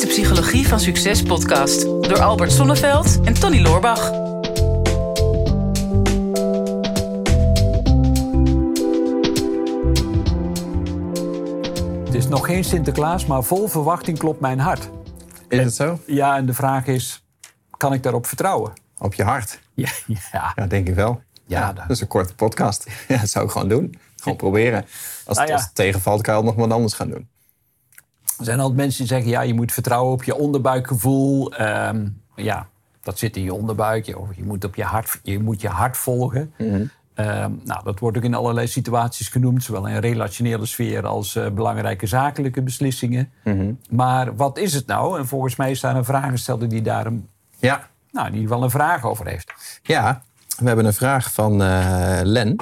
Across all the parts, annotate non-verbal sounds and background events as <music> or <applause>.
is de Psychologie van Succes podcast door Albert Sonneveld en Tony Loorbach. Het is nog geen Sinterklaas, maar vol verwachting klopt mijn hart. Is het zo? Ja, en de vraag is, kan ik daarop vertrouwen? Op je hart? Ja, <laughs> ja. Ja, denk ik wel. Ja, Ja, dat- is een korte podcast. <laughs> Ja, dat zou ik gewoon doen. Gewoon proberen. Als, Nou ja. als het tegenvalt, kan je nog wat anders gaan doen. Er zijn altijd mensen die zeggen, ja, je moet vertrouwen op je onderbuikgevoel. Ehm, ja, dat zit in je onderbuik. Je, of je, moet op je, hart, je moet je hart volgen. Ehm, nou, dat wordt ook in allerlei situaties genoemd. Zowel in relationele sfeer als eh, belangrijke zakelijke beslissingen. Maar wat is het nou? En volgens mij is daar een vragensteller die daar een, Ja, nou, ieder geval een vraag over heeft. ja we hebben een vraag van eh, Len.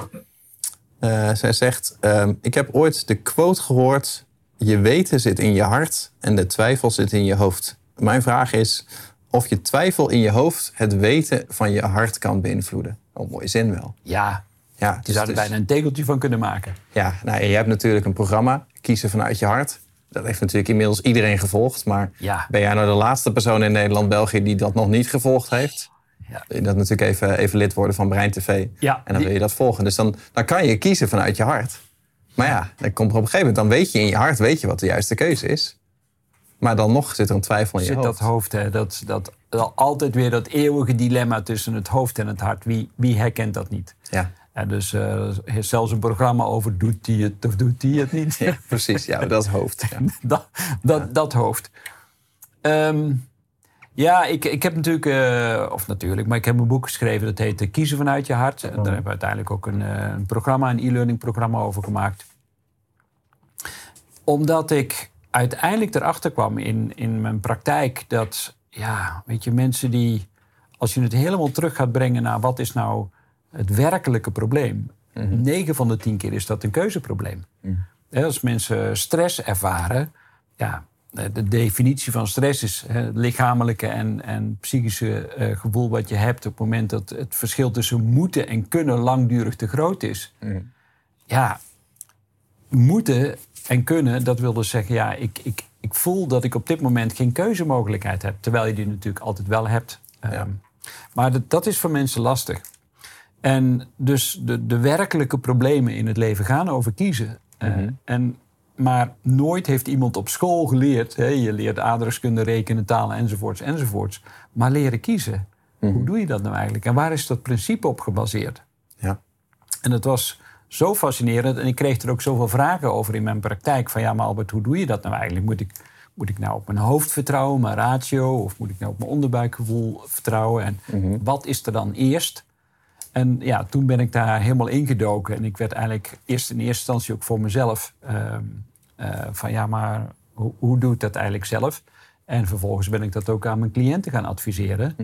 Eh, zij zegt, ehm, ik heb ooit de quote gehoord... je weten zit in je hart en de twijfel zit in je hoofd. Mijn vraag is of je twijfel in je hoofd... het weten van je hart kan beïnvloeden. Oh, mooie zin wel. Ja, Ja, je dus- zou er dus- bijna een tegeltje van kunnen maken. Ja, nou, je hebt natuurlijk een programma, Kiezen vanuit je hart. Dat heeft natuurlijk inmiddels iedereen gevolgd. Maar Ja. ben jij nou de laatste persoon in Nederland, België die dat nog niet gevolgd heeft? Ja. Wil je dat natuurlijk even, even lid worden van Brein TV. Ja, en dan die- wil je dat volgen. Dus dan, dan kan je kiezen vanuit je hart. Maar ja, dan komt er op een gegeven moment, dan weet je in je hart weet je wat de juiste keuze is. Maar dan nog zit er een twijfel in je zit hoofd. dat hoofd, hè, dat, dat, dat, altijd weer dat eeuwige dilemma tussen het hoofd en het hart. Wie, wie herkent dat niet? Ja. En dus er is zelfs een programma over doet hij het of doet hij het niet. ja, precies. Ja, <laughs> dat hoofd. Ja. dat, dat, dat hoofd. Ehm, ja, ik, ik heb natuurlijk, eh, of natuurlijk, maar ik heb een boek geschreven dat heet eh, Kiezen vanuit je hart. En daar hebben we uiteindelijk ook een, eh, een programma, een e-learning programma over gemaakt. Omdat ik uiteindelijk erachter kwam in, in mijn praktijk dat, ja, weet je, mensen die, als je het helemaal terug gaat brengen naar wat is nou het werkelijke probleem. 9 van de 10 keer is dat een keuzeprobleem. Hè, Als mensen stress ervaren, ja, de definitie van stress is het lichamelijke en, en psychische eh, gevoel wat je hebt op het moment dat het verschil tussen moeten en kunnen langdurig te groot is. Ja, moeten en kunnen, dat wil dus zeggen, ja, ik, ik, ik voel dat ik op dit moment geen keuzemogelijkheid heb. Terwijl je die natuurlijk altijd wel hebt. Ehm, maar dat, dat is voor mensen lastig. En dus de, de werkelijke problemen in het leven gaan over kiezen. Eh, en, maar nooit heeft iemand op school geleerd. Hè, je leert aardrijkskunde, rekenen, talen enzovoorts enzovoorts. Maar leren kiezen. Hoe doe je dat nou eigenlijk? En waar is dat principe op gebaseerd? Ja. En het was zo fascinerend. En ik kreeg er ook zoveel vragen over in mijn praktijk. Van ja, maar Albert, hoe doe je dat nou eigenlijk? Moet ik, moet ik nou op mijn hoofd vertrouwen, mijn ratio? Of moet ik nou op mijn onderbuikgevoel vertrouwen? En wat is er dan eerst? En ja, toen ben ik daar helemaal ingedoken. En ik werd eigenlijk eerst in eerste instantie ook voor mezelf... ehm, eh, van ja, maar hoe, hoe doe ik dat eigenlijk zelf? En vervolgens ben ik dat ook aan mijn cliënten gaan adviseren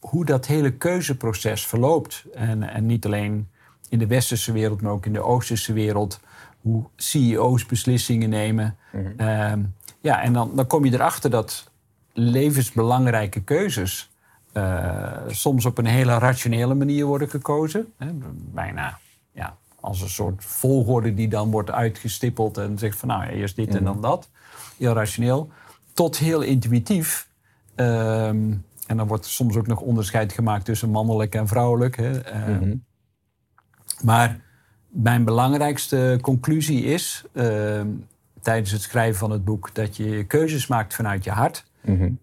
hoe dat hele keuzeproces verloopt. En, en niet alleen in de westerse wereld, maar ook in de oosterse wereld. Hoe CEO's beslissingen nemen. Ehm, ja, en dan, dan kom je erachter dat levensbelangrijke keuzes... eh, soms op een hele rationele manier worden gekozen. Hè, bijna ja, als een soort volgorde die dan wordt uitgestippeld... en zegt van nou, eerst dit en dan dat. Heel rationeel. Tot heel intuïtief. Ehm, en dan wordt soms ook nog onderscheid gemaakt tussen mannelijk en vrouwelijk. Hè. Ehm, Maar mijn belangrijkste conclusie is ehm, tijdens het schrijven van het boek dat je keuzes maakt vanuit je hart.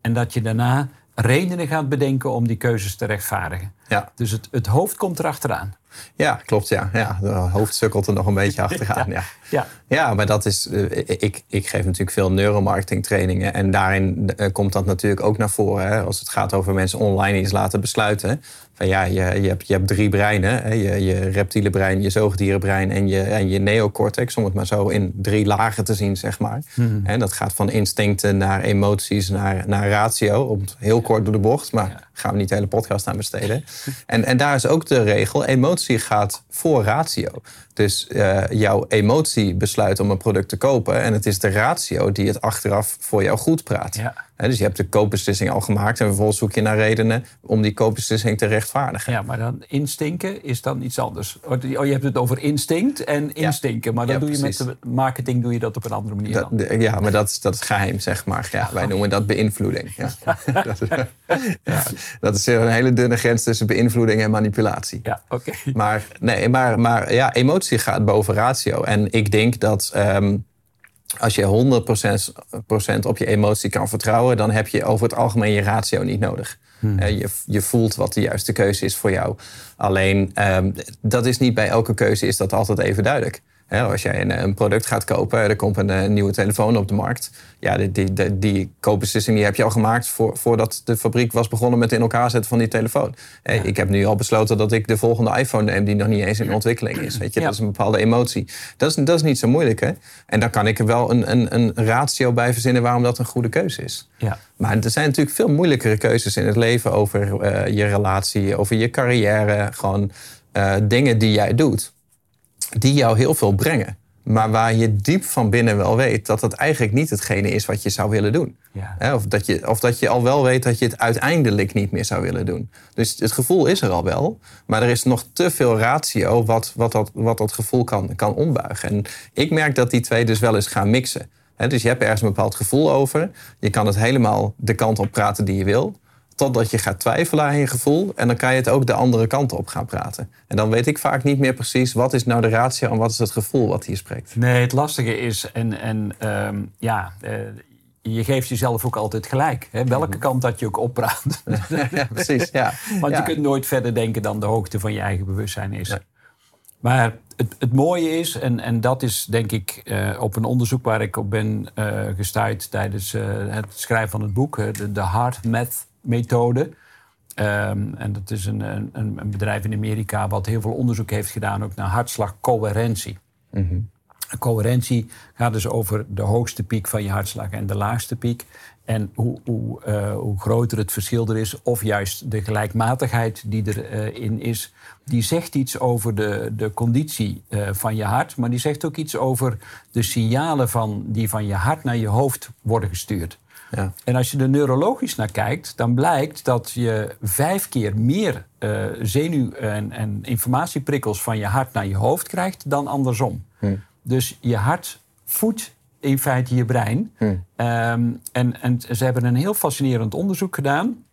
En dat je daarna redenen gaat bedenken om die keuzes te rechtvaardigen. Ja. Dus het, het hoofd komt erachteraan. Ja, klopt. Ja. Ja, de hoofd sukkelt er nog een beetje <laughs> achteraan. ja. Ja, Ja, maar dat is. eh, ik, ik geef natuurlijk veel neuromarketing trainingen. En daarin eh, komt dat natuurlijk ook naar voren. Hè, als het gaat over mensen online iets laten besluiten. Van ja, je, je, hebt, je hebt drie breinen: hè, je, je reptiele brein, je zoogdierenbrein en je, en je neocortex. Om het maar zo in drie lagen te zien, zeg maar. En dat gaat van instincten naar emoties naar, naar ratio. Om heel kort door de bocht. Maar daar gaan we niet de hele podcast aan besteden. en, en daar is ook de regel: emotie gaat voor ratio. Dus eh, jouw emotie besluit om een product te kopen. En het is de ratio die het achteraf voor jou goed praat. Ja. dus je hebt de koopbeslissing al gemaakt en vervolgens zoek je naar redenen om die koopbeslissing te rechtvaardigen. Ja, maar dan instinken is dan iets anders. Oh, je hebt het over instinct en instinken, maar dan doe je met de marketing doe je dat op een andere manier. Dan. ja, maar dat is, dat is geheim, zeg maar. Ja, wij noemen dat beïnvloeding. Ja. <laughs> dat, is, <laughs> ja, dat is een hele dunne grens tussen beïnvloeding en manipulatie. Ja, oké. Maar, nee, maar, maar ja, emotie gaat boven ratio. En ik denk dat. Ehm, als je 100% op je emotie kan vertrouwen, dan heb je over het algemeen je ratio niet nodig. Hmm. Eh, je, je voelt wat de juiste keuze is voor jou. Alleen, um, dat is niet bij elke keuze is dat altijd even duidelijk als jij een, een, product gaat kopen, er komt een, een, nieuwe telefoon op de markt. Ja, die, die, die, koopbeslissing die heb je al gemaakt voor, voordat de fabriek was begonnen met in elkaar zetten van die telefoon. Ik heb nu al besloten dat ik de volgende iPhone neem die nog niet eens in ontwikkeling is. Weet je? Dat is een bepaalde emotie. Dat is, dat is niet zo moeilijk. Hè? En dan kan ik er wel een, een, een ratio bij verzinnen waarom dat een goede keuze is. Ja. Maar er zijn natuurlijk veel moeilijkere keuzes in het leven over uh, je relatie, over je carrière. Gewoon uh, dingen die jij doet die jou heel veel brengen. Maar waar je diep van binnen wel weet dat het eigenlijk niet hetgene is wat je zou willen doen. Ja. Of, dat je, of dat je al wel weet dat je het uiteindelijk niet meer zou willen doen. Dus het gevoel is er al wel, maar er is nog te veel ratio wat, wat, dat, wat dat gevoel kan, kan ombuigen. En ik merk dat die twee dus wel eens gaan mixen. dus je hebt ergens een bepaald gevoel over. Je kan het helemaal de kant op praten die je wil. Totdat je gaat twijfelen aan je gevoel. En dan kan je het ook de andere kant op gaan praten. En dan weet ik vaak niet meer precies wat is nou de ratio en wat is het gevoel wat hier spreekt. Nee, het lastige is, en, en ehm, ja, uh, je geeft jezelf ook altijd gelijk. Hè? Welke kant dat je ook oppraat. <laughs> ja, precies. Ja. Want je kunt nooit verder denken dan de hoogte van je eigen bewustzijn is. Maar het, het, mooie is, en, en dat is denk ik uh, op een onderzoek waar ik op ben uh, gestuurd tijdens het schrijven van het boek, de, de Hard Math methode. Ehm, en dat is een, een, een, bedrijf in Amerika wat heel veel onderzoek heeft gedaan ook naar hartslagcoherentie. Mm Coherentie gaat dus over de hoogste piek van je hartslag en de laagste piek. En hoe, hoe, uh, hoe groter het verschil er is, of juist de gelijkmatigheid die erin uh, is, die zegt iets over de, de conditie uh, van je hart, maar die zegt ook iets over de signalen van, die van je hart naar je hoofd worden gestuurd. Ja. En als je er neurologisch naar kijkt, dan blijkt dat je vijf keer meer uh, zenuw- en, en, informatieprikkels van je hart naar je hoofd krijgt dan andersom. Hm. Dus je hart voedt in feite je brein. Hm. Um, en, en ze hebben een heel fascinerend onderzoek gedaan.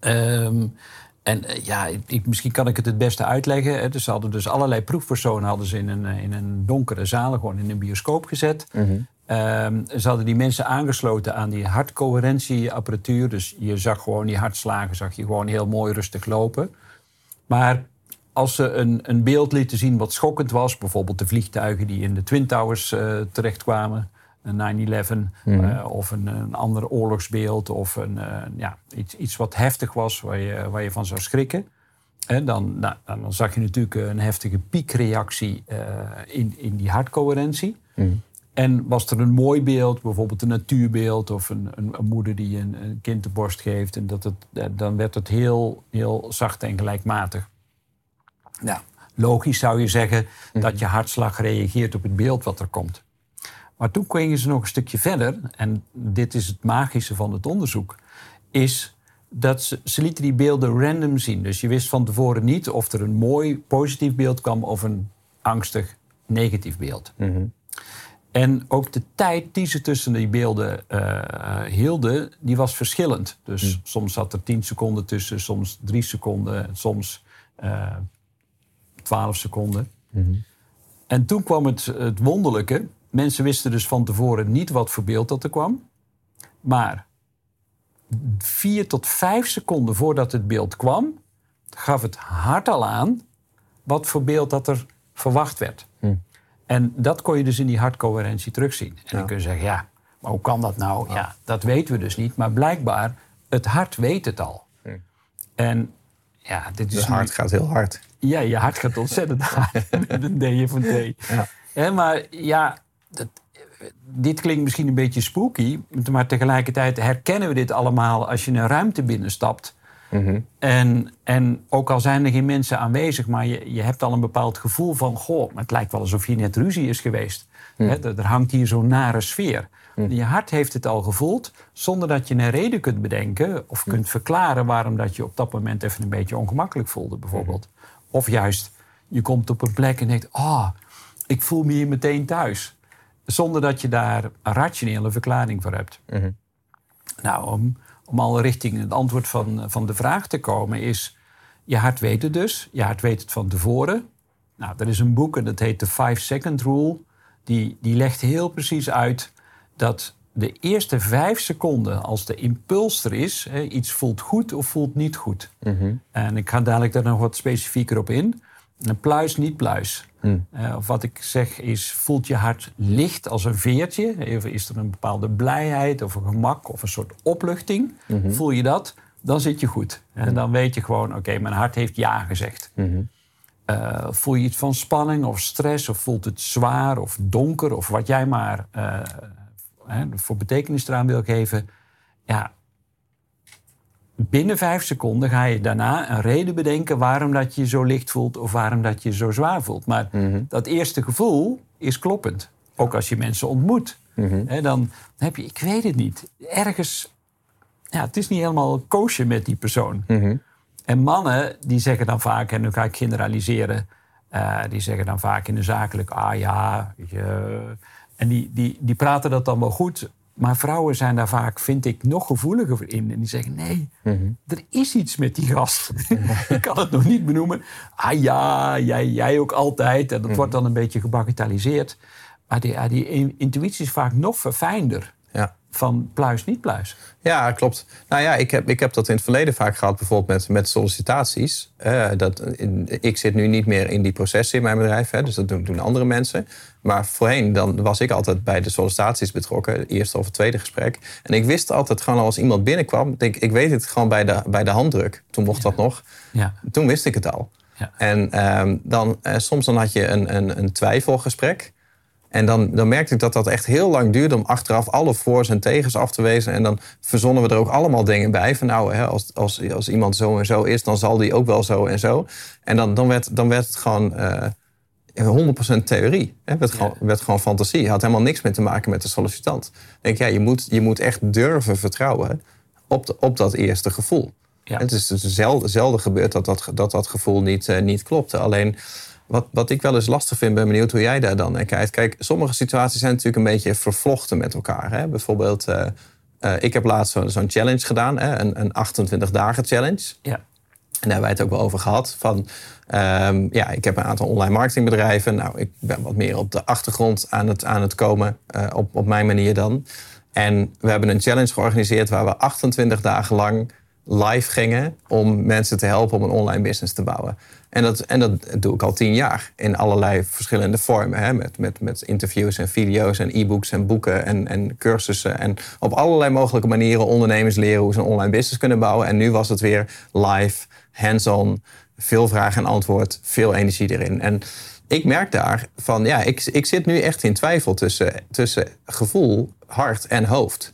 Um, en uh, ja, ik, misschien kan ik het het beste uitleggen. Dus ze hadden dus allerlei proefpersonen hadden ze in een, in een donkere zaal, gewoon in een bioscoop gezet. Mm -hmm. Um, ze hadden die mensen aangesloten aan die hartcoherentieapparatuur. Dus je zag gewoon die hartslagen, zag je gewoon heel mooi rustig lopen. Maar als ze een, een beeld lieten zien wat schokkend was, bijvoorbeeld de vliegtuigen die in de Twin Towers uh, terechtkwamen, 9-11, mm. uh, of een, een, ander oorlogsbeeld, of een, uh, ja, iets, iets wat heftig was waar je, waar je van zou schrikken. En dan, nou, dan zag je natuurlijk een heftige piekreactie in, in die hartcoherentie. Mm. En was er een mooi beeld, bijvoorbeeld een natuurbeeld of een, een, een moeder die een, een, kind de borst geeft, en dat het, eh, dan werd het heel, heel zacht en gelijkmatig. Nou, logisch zou je zeggen mhm. dat je hartslag reageert op het beeld wat er komt. Maar toen gingen ze nog een stukje verder, en dit is het magische van het onderzoek, is dat ze, ze lieten die beelden random zien. Dus je wist van tevoren niet of er een mooi positief beeld kwam of een angstig negatief beeld. Mm en ook de tijd die ze tussen die beelden uh, hielden, die was verschillend. Dus hmm. soms zat er 10 seconden tussen, soms 3 seconden, soms uh, eh, 12 seconden. Hmm. En toen kwam het, het wonderlijke. Mensen wisten dus van tevoren niet wat voor beeld dat er kwam. Maar vier tot vijf seconden voordat het beeld kwam, gaf het hart al aan wat voor beeld dat er verwacht werd. Mm. En dat kon je dus in die hartcoherentie terugzien. En dan kun je zeggen, ja, maar hoe kan dat nou? Ja. dat weten we dus niet. Maar blijkbaar, het hart weet het al. En ja, dit is... Het hart gaat heel hard. Ja, je hart gaat ontzettend <laughs> hard. dat deed je van thee. Ja. maar ja, dat, dit klinkt misschien een beetje spooky. Maar tegelijkertijd herkennen we dit allemaal als je een ruimte binnenstapt. En, en ook al zijn er geen mensen aanwezig, maar je, je hebt al een bepaald gevoel van... goh, het lijkt wel alsof hier net ruzie is geweest. Hè, er, er hangt hier zo'n nare sfeer. Je hart heeft het al gevoeld, zonder dat je een reden kunt bedenken... of kunt verklaren waarom dat je op dat moment even een beetje ongemakkelijk voelde, bijvoorbeeld. Of juist, je komt op een plek en denkt... ah, ik voel me hier meteen thuis. Zonder dat je daar een rationele verklaring voor hebt. Nou, om, om al richting het antwoord van, van de vraag te komen, is je hart weet het dus. Je hart weet het van tevoren. Nou, er is een boek en dat heet The Five Second Rule. Die, die legt heel precies uit dat de eerste vijf seconden, als de impuls er is, hè, iets voelt goed of voelt niet goed. En ik ga dadelijk daar nog wat specifieker op in. Een pluis, niet pluis. Eh, of wat ik zeg is, voelt je hart licht als een veertje? Even is er een bepaalde blijheid of een gemak of een soort opluchting? Voel je dat? Dan zit je goed. En dan weet je gewoon, oké, mijn hart heeft ja gezegd. Eh, voel je iets van spanning of stress of voelt het zwaar of donker of wat jij maar eh, voor betekenis eraan wil geven? Ja, binnen vijf seconden ga je daarna een reden bedenken waarom dat je je zo licht voelt of waarom dat je je zo zwaar voelt. Maar dat eerste gevoel is kloppend. Ook als je mensen ontmoet. Hè, dan heb je, ik weet het niet, ergens, ja, het is niet helemaal koosje met die persoon. En mannen die zeggen dan vaak, en nu ga ik generaliseren, eh, die zeggen dan vaak in de zakelijk, ah ja, je, en die, die, die praten dat dan wel goed. Maar vrouwen zijn daar vaak, vind ik, nog gevoeliger voor in. En die zeggen, nee, er is iets met die gast. <laughs> <laughs> ik kan het nog niet benoemen. Ah ja, jij, jij ook altijd. En dat wordt dan een beetje gebagatelliseerd. Maar die, die intuïtie is vaak nog verfijnder. Van pluis, niet pluis. Ja, klopt. Nou ja, ik heb, ik heb dat in het verleden vaak gehad, bijvoorbeeld met, met sollicitaties. Eh, dat, ik zit nu niet meer in die processen in mijn bedrijf, hè, dus dat doen, doen andere mensen. Maar voorheen dan was ik altijd bij de sollicitaties betrokken, het eerste of het tweede gesprek. En ik wist altijd gewoon als iemand binnenkwam, ik, ik weet het gewoon bij de, bij de handdruk. Toen mocht dat nog. Ja. Toen wist ik het al. Ja. En ehm, dan, eh, soms dan had je een, een, een twijfelgesprek. En dan, dan merkte ik dat dat echt heel lang duurde om achteraf alle voor's en tegens af te wezen. En dan verzonnen we er ook allemaal dingen bij. Van nou, hè, als, als, als iemand zo en zo is, dan zal die ook wel zo en zo. En dan, dan, werd, dan werd het gewoon eh 100% theorie. Het werd, gewoon, werd gewoon fantasie. Het had helemaal niks meer te maken met de sollicitant. Denk, ja, je moet, je moet echt durven vertrouwen op, de, op dat eerste gevoel. Ja. Het is dus zelden, zelden gebeurd dat dat, dat, dat gevoel niet, eh, niet klopte. Alleen wat, wat ik wel eens lastig vind, ben benieuwd hoe jij daar dan naar kijkt. Kijk, sommige situaties zijn natuurlijk een beetje vervlochten met elkaar. Hè? Bijvoorbeeld, eh, eh, ik heb laatst zo- zo'n challenge gedaan, hè? een, een 28 dagen challenge. Ja. En daar hebben wij het ook wel over gehad. Van, ehm, ja, ik heb een aantal online marketingbedrijven. Nou, ik ben wat meer op de achtergrond aan het, aan het komen, eh, op, op mijn manier dan. En we hebben een challenge georganiseerd waar we 28 dagen lang live gingen om mensen te helpen om een online business te bouwen. En dat, en dat doe ik al tien jaar in allerlei verschillende vormen. Hè? Met, met, met interviews en video's en e-books en boeken en, en cursussen. En op allerlei mogelijke manieren ondernemers leren hoe ze een online business kunnen bouwen. En nu was het weer live, hands-on, veel vraag en antwoord, veel energie erin. En ik merk daar van, ja, ik, ik zit nu echt in twijfel tussen, tussen gevoel, hart en hoofd.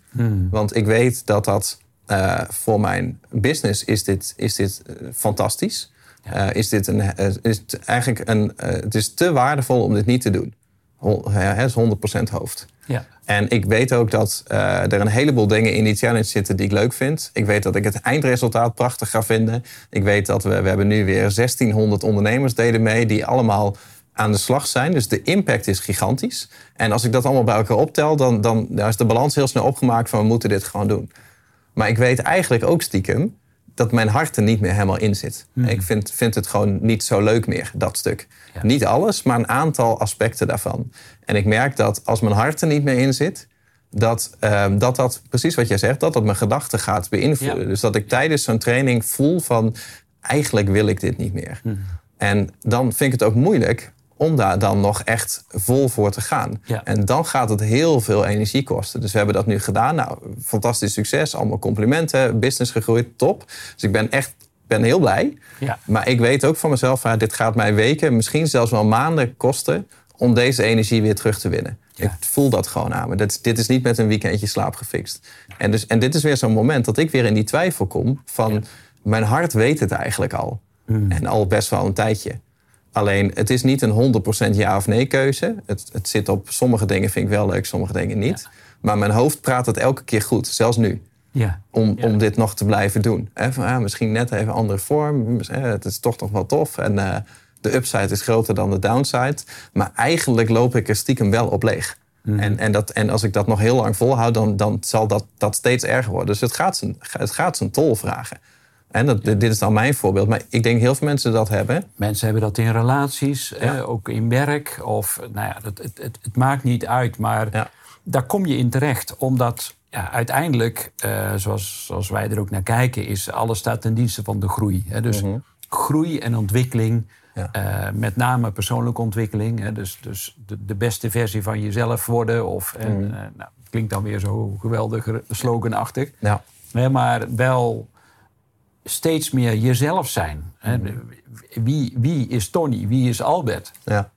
Want ik weet dat dat eh, voor mijn business is dit, is dit eh, fantastisch. Eh, is dit een, eh, is het eigenlijk een, eh, het is te waardevol om dit niet te doen. Hol- Het is 100% hoofd. Ja. En ik weet ook dat er een heleboel dingen in die challenge zitten die ik leuk vind. Ik weet dat ik het eindresultaat prachtig ga vinden. Ik weet dat we, we hebben nu weer 1600 ondernemers deden mee die allemaal aan de slag zijn. Dus de impact is gigantisch. En als ik dat allemaal bij elkaar optel, dan, dan, dan is de balans heel snel opgemaakt van we moeten dit gewoon doen. Maar ik weet eigenlijk ook stiekem dat mijn hart er niet meer helemaal in zit. Ik vind, vind het gewoon niet zo leuk meer, dat stuk. Ja. Niet alles, maar een aantal aspecten daarvan. En ik merk dat als mijn hart er niet meer in zit... Dat, ehm, dat dat, precies wat jij zegt, dat dat mijn gedachten gaat beïnvloeden. Ja. Dus dat ik tijdens zo'n training voel van... eigenlijk wil ik dit niet meer. En dan vind ik het ook moeilijk om daar dan nog echt vol voor te gaan. Ja. En dan gaat het heel veel energie kosten. Dus we hebben dat nu gedaan. Nou, fantastisch succes, allemaal complimenten, business gegroeid, top. Dus ik ben echt ben heel blij. Ja. Maar ik weet ook van mezelf, ja, dit gaat mij weken, misschien zelfs wel maanden kosten om deze energie weer terug te winnen. Ja. Ik voel dat gewoon aan me. Dit, dit is niet met een weekendje slaap gefixt. En, dus, en dit is weer zo'n moment dat ik weer in die twijfel kom van... mijn hart weet het eigenlijk al. En al best wel een tijdje. Alleen, het is niet een 100% ja of nee keuze. Het, het zit op sommige dingen vind ik wel leuk, sommige dingen niet. Maar mijn hoofd praat het elke keer goed, zelfs nu. Ja. Om, Ja. om dit nog te blijven doen. Van, ah, misschien net even een andere vorm. Het is toch nog wel tof. En eh, de upside is groter dan de downside. Maar eigenlijk loop ik er stiekem wel op leeg. En, en, dat, en als ik dat nog heel lang volhoud, dan, dan zal dat, dat steeds erger worden. Dus het gaat zijn, het gaat zijn tol vragen. En dat, dit is dan mijn voorbeeld. Maar ik denk heel veel mensen dat hebben. Mensen hebben dat in relaties, ook in werk. Of, nou ja, dat, het, het, het maakt niet uit, maar Ja. daar kom je in terecht. Omdat ja, uiteindelijk, eh, zoals, zoals wij er ook naar kijken, is alles staat ten dienste van de groei. Hè. Dus groei en ontwikkeling, Ja. eh, met name persoonlijke ontwikkeling. Hè. Dus, dus de, de beste versie van jezelf worden. Of, en, eh, nou, klinkt dan weer zo geweldig sloganachtig. Ja, maar wel steeds meer jezelf zijn. Hè. Wie, wie is Tony? Wie is Albert? ja,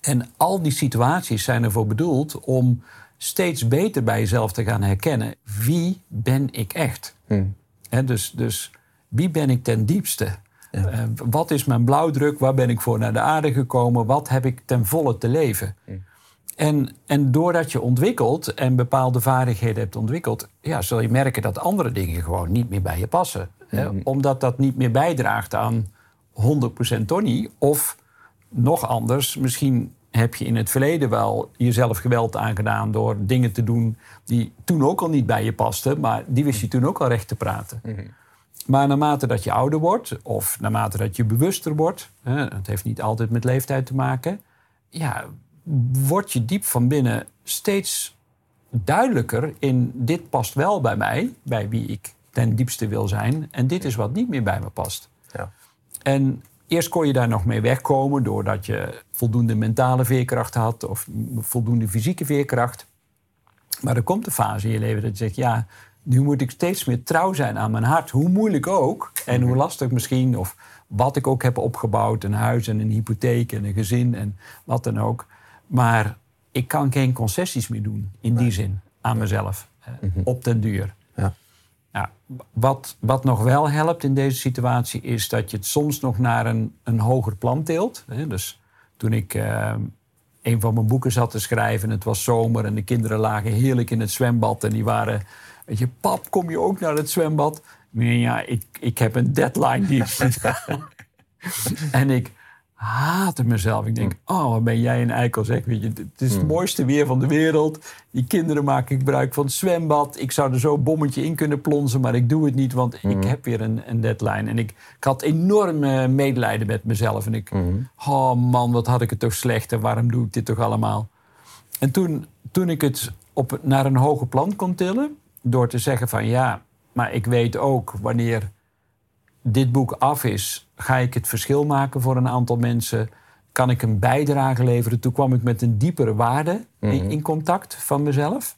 En al die situaties zijn ervoor bedoeld om steeds beter bij jezelf te gaan herkennen. Wie ben ik echt? Hè, dus, dus wie ben ik ten diepste? Eh, wat is mijn blauwdruk? Waar ben ik voor naar de aarde gekomen? Wat heb ik ten volle te leven? En, en doordat je ontwikkelt en bepaalde vaardigheden hebt ontwikkeld, ja, zul je merken dat andere dingen gewoon niet meer bij je passen. Hè? Omdat dat niet meer bijdraagt aan 100% Tony. Of nog anders, misschien heb je in het verleden wel jezelf geweld aangedaan door dingen te doen die toen ook al niet bij je pasten, maar die wist je toen ook al recht te praten. Maar naarmate dat je ouder wordt, of naarmate dat je bewuster wordt, hè, het heeft niet altijd met leeftijd te maken, ja, word je diep van binnen steeds duidelijker in dit past wel bij mij, bij wie ik ten diepste wil zijn, en dit is wat niet meer bij me past. ja. En eerst kon je daar nog mee wegkomen doordat je voldoende mentale veerkracht had of voldoende fysieke veerkracht. Maar er komt een fase in je leven dat je zegt, ja, nu moet ik steeds meer trouw zijn aan mijn hart. Hoe moeilijk ook en hoe lastig misschien, of wat ik ook heb opgebouwd, een huis en een hypotheek en een gezin en wat dan ook. Maar ik kan geen concessies meer doen in die zin aan mezelf, eh, op den duur. Ja, wat, wat nog wel helpt in deze situatie is dat je het soms nog naar een, een hoger plan tilt. Dus toen ik eh, een van mijn boeken zat te schrijven, het was zomer en de kinderen lagen heerlijk in het zwembad en die waren, weet je, pap, kom je ook naar het zwembad? Nee, ja, ik, ik heb een deadline die <laughs> <laughs> en ik haatte mezelf. Ik denk, oh, wat ben jij een eikel zeg. Weet je, het is het mooiste weer van de wereld. Die kinderen maken gebruik van het zwembad. Ik zou er zo een bommetje in kunnen plonzen, maar ik doe het niet, want ik heb weer een, een deadline. En ik, ik had enorm eh, medelijden met mezelf. En ik, oh man, wat had ik het toch slecht en waarom doe ik dit toch allemaal? En toen, toen ik het op, naar een hoger plan kon tillen, door te zeggen van ja, maar ik weet ook wanneer dit boek af is, ga ik het verschil maken voor een aantal mensen. Kan ik een bijdrage leveren? Toen kwam ik met een diepere waarde in, in contact van mezelf.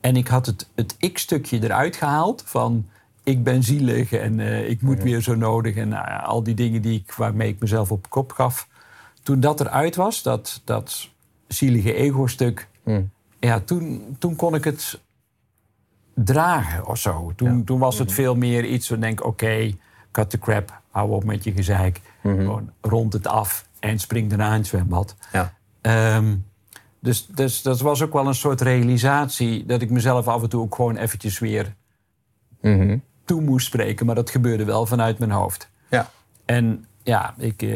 En ik had het, het ik-stukje eruit gehaald van ik ben zielig en eh, ik moet weer zo nodig. En nou al die dingen die ik, waarmee ik mezelf op kop gaf. Toen dat eruit was, dat, dat zielige ego-stuk, ja, toen, toen kon ik het dragen of zo. Toen, toen was het veel meer iets van denk, oké, cut the crap, hou op met je gezeik. Gewoon rond het af en spring daarna in het zwembad. Ja. Ehm, dus, dus dat was ook wel een soort realisatie dat ik mezelf af en toe ook gewoon eventjes weer Mhm. toe moest spreken. Maar dat gebeurde wel vanuit mijn hoofd. Ja. En ja, ik, eh,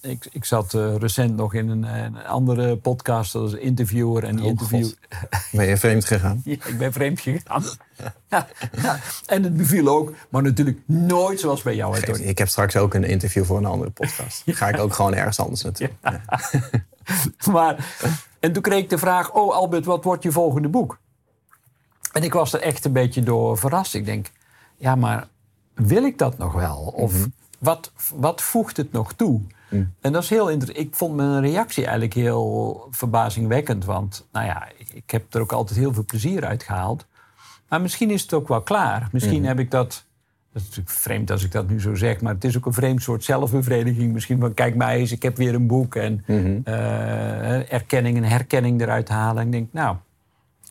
ik, ik zat eh, recent nog in een, een andere podcast als interviewer. En die Oh, interview, God. <laughs> Ben je vreemd gegaan? Ja, ik ben vreemd gegaan. <laughs> ja, ja. En het beviel ook, maar natuurlijk nooit zoals bij jou. Ik heb straks ook een interview voor een andere podcast. <laughs> Ga ik ook gewoon ergens anders naartoe. Ja. Maar, en toen kreeg ik de vraag: Oh, Albert, wat wordt je volgende boek? En ik was er echt een beetje door verrast. Ik denk: Ja, maar wil ik dat nog wel? Of wat, wat voegt het nog toe? En dat is heel interessant. Ik vond mijn reactie eigenlijk heel verbazingwekkend. Want, nou ja, ik, heb er ook altijd heel veel plezier uit gehaald. Maar misschien is het ook wel klaar. Misschien heb ik dat. Dat is natuurlijk vreemd als ik dat nu zo zeg, maar het is ook een vreemd soort zelfbevrediging. Misschien van, kijk mij eens, ik heb weer een boek. En eh, erkenning en herkenning eruit halen. En ik denk, nou,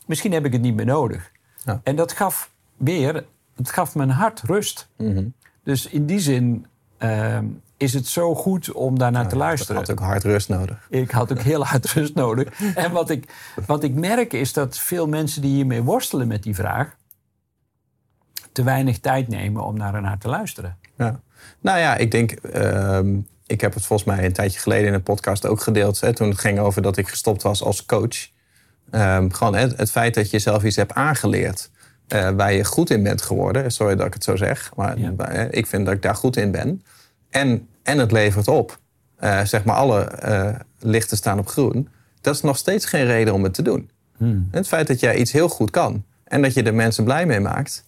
misschien heb ik het niet meer nodig. Ja. En dat gaf weer het gaf mijn hart rust. Mhm. Dus in die zin ehm, is het zo goed om daarnaar te Je luisteren. had ook hard rust nodig. Ik had ook heel hard rust nodig. <laughs> En wat ik, wat ik merk is dat veel mensen die hiermee worstelen met die vraag... te weinig tijd nemen om naar te luisteren. Ja. Nou ja, ik denk. ehm, ik heb het volgens mij een tijdje geleden in een podcast ook gedeeld. Hè, toen het ging over dat ik gestopt was als coach. Ehm, gewoon het, het feit dat je zelf iets hebt aangeleerd. Eh, waar je goed in bent geworden. Sorry dat ik het zo zeg. Maar Ja. ik vind dat ik daar goed in ben. En, en het levert op. Eh, zeg maar, alle eh, lichten staan op groen. Dat is nog steeds geen reden om het te doen. Het feit dat jij iets heel goed kan. En dat je er mensen blij mee maakt.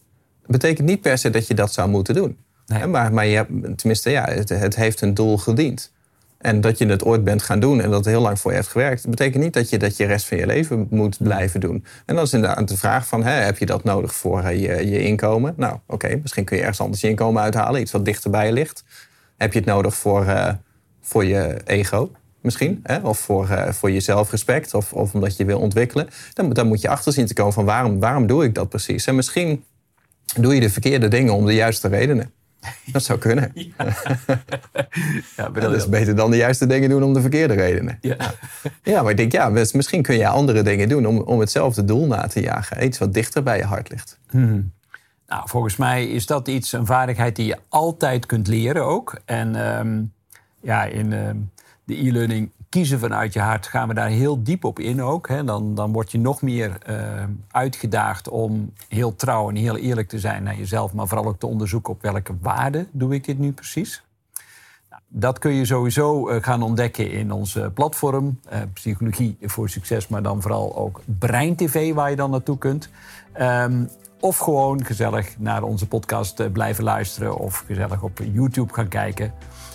betekent niet per se dat je dat zou moeten doen. Nee. Maar, maar je hebt, tenminste, ja, het, het heeft een doel gediend. En dat je het ooit bent gaan doen en dat heel lang voor je heeft gewerkt, betekent niet dat je dat je rest van je leven moet blijven doen. En dan is inderdaad de vraag van, hè, heb je dat nodig voor eh, je, je inkomen? Nou, oké, misschien kun je ergens anders je inkomen uithalen, iets wat dichterbij ligt. Heb je het nodig voor, eh, voor je ego? Misschien, hè? of voor, eh, voor je zelfrespect, of, of omdat je wil ontwikkelen. Dan, dan moet je achter zien te komen van waarom, waarom doe ik dat precies? En misschien doe je de verkeerde dingen om de juiste redenen. <laughs> Dat zou kunnen. Ja, <laughs> Ja, dat is beter dan de juiste dingen doen om de verkeerde redenen. Ja. Ja, maar ik denk, ja, misschien kun je andere dingen doen om, om hetzelfde doel na te jagen. Iets wat dichter bij je hart ligt. Nou, volgens mij is dat iets, een vaardigheid die je altijd kunt leren ook. En ehm, ja, in ehm, de e-learning kiezen vanuit je hart gaan we daar heel diep op in ook. Hè. Dan, dan word je nog meer ehm, uitgedaagd om heel trouw en heel eerlijk te zijn naar jezelf. Maar vooral ook te onderzoeken op welke waarde doe ik dit nu precies. Nou, Dat kun je sowieso eh, gaan ontdekken in ons eh, platform. eh, Psychologie voor Succes, maar dan vooral ook Brein TV, waar je dan naartoe kunt. Ehm, of gewoon gezellig naar onze podcast eh, blijven luisteren of gezellig op YouTube gaan kijken.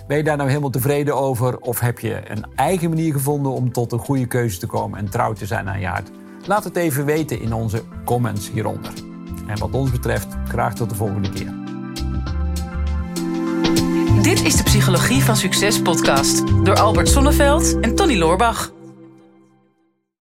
Ben je daar nou helemaal tevreden over? Of heb je een eigen manier gevonden om tot een goede keuze te komen en trouw te zijn aan je hart? Laat het even weten in onze comments hieronder. En wat ons betreft, graag tot de volgende keer. Dit is de Psychologie van Succes podcast door Albert Sonneveld en Tony Loorbach.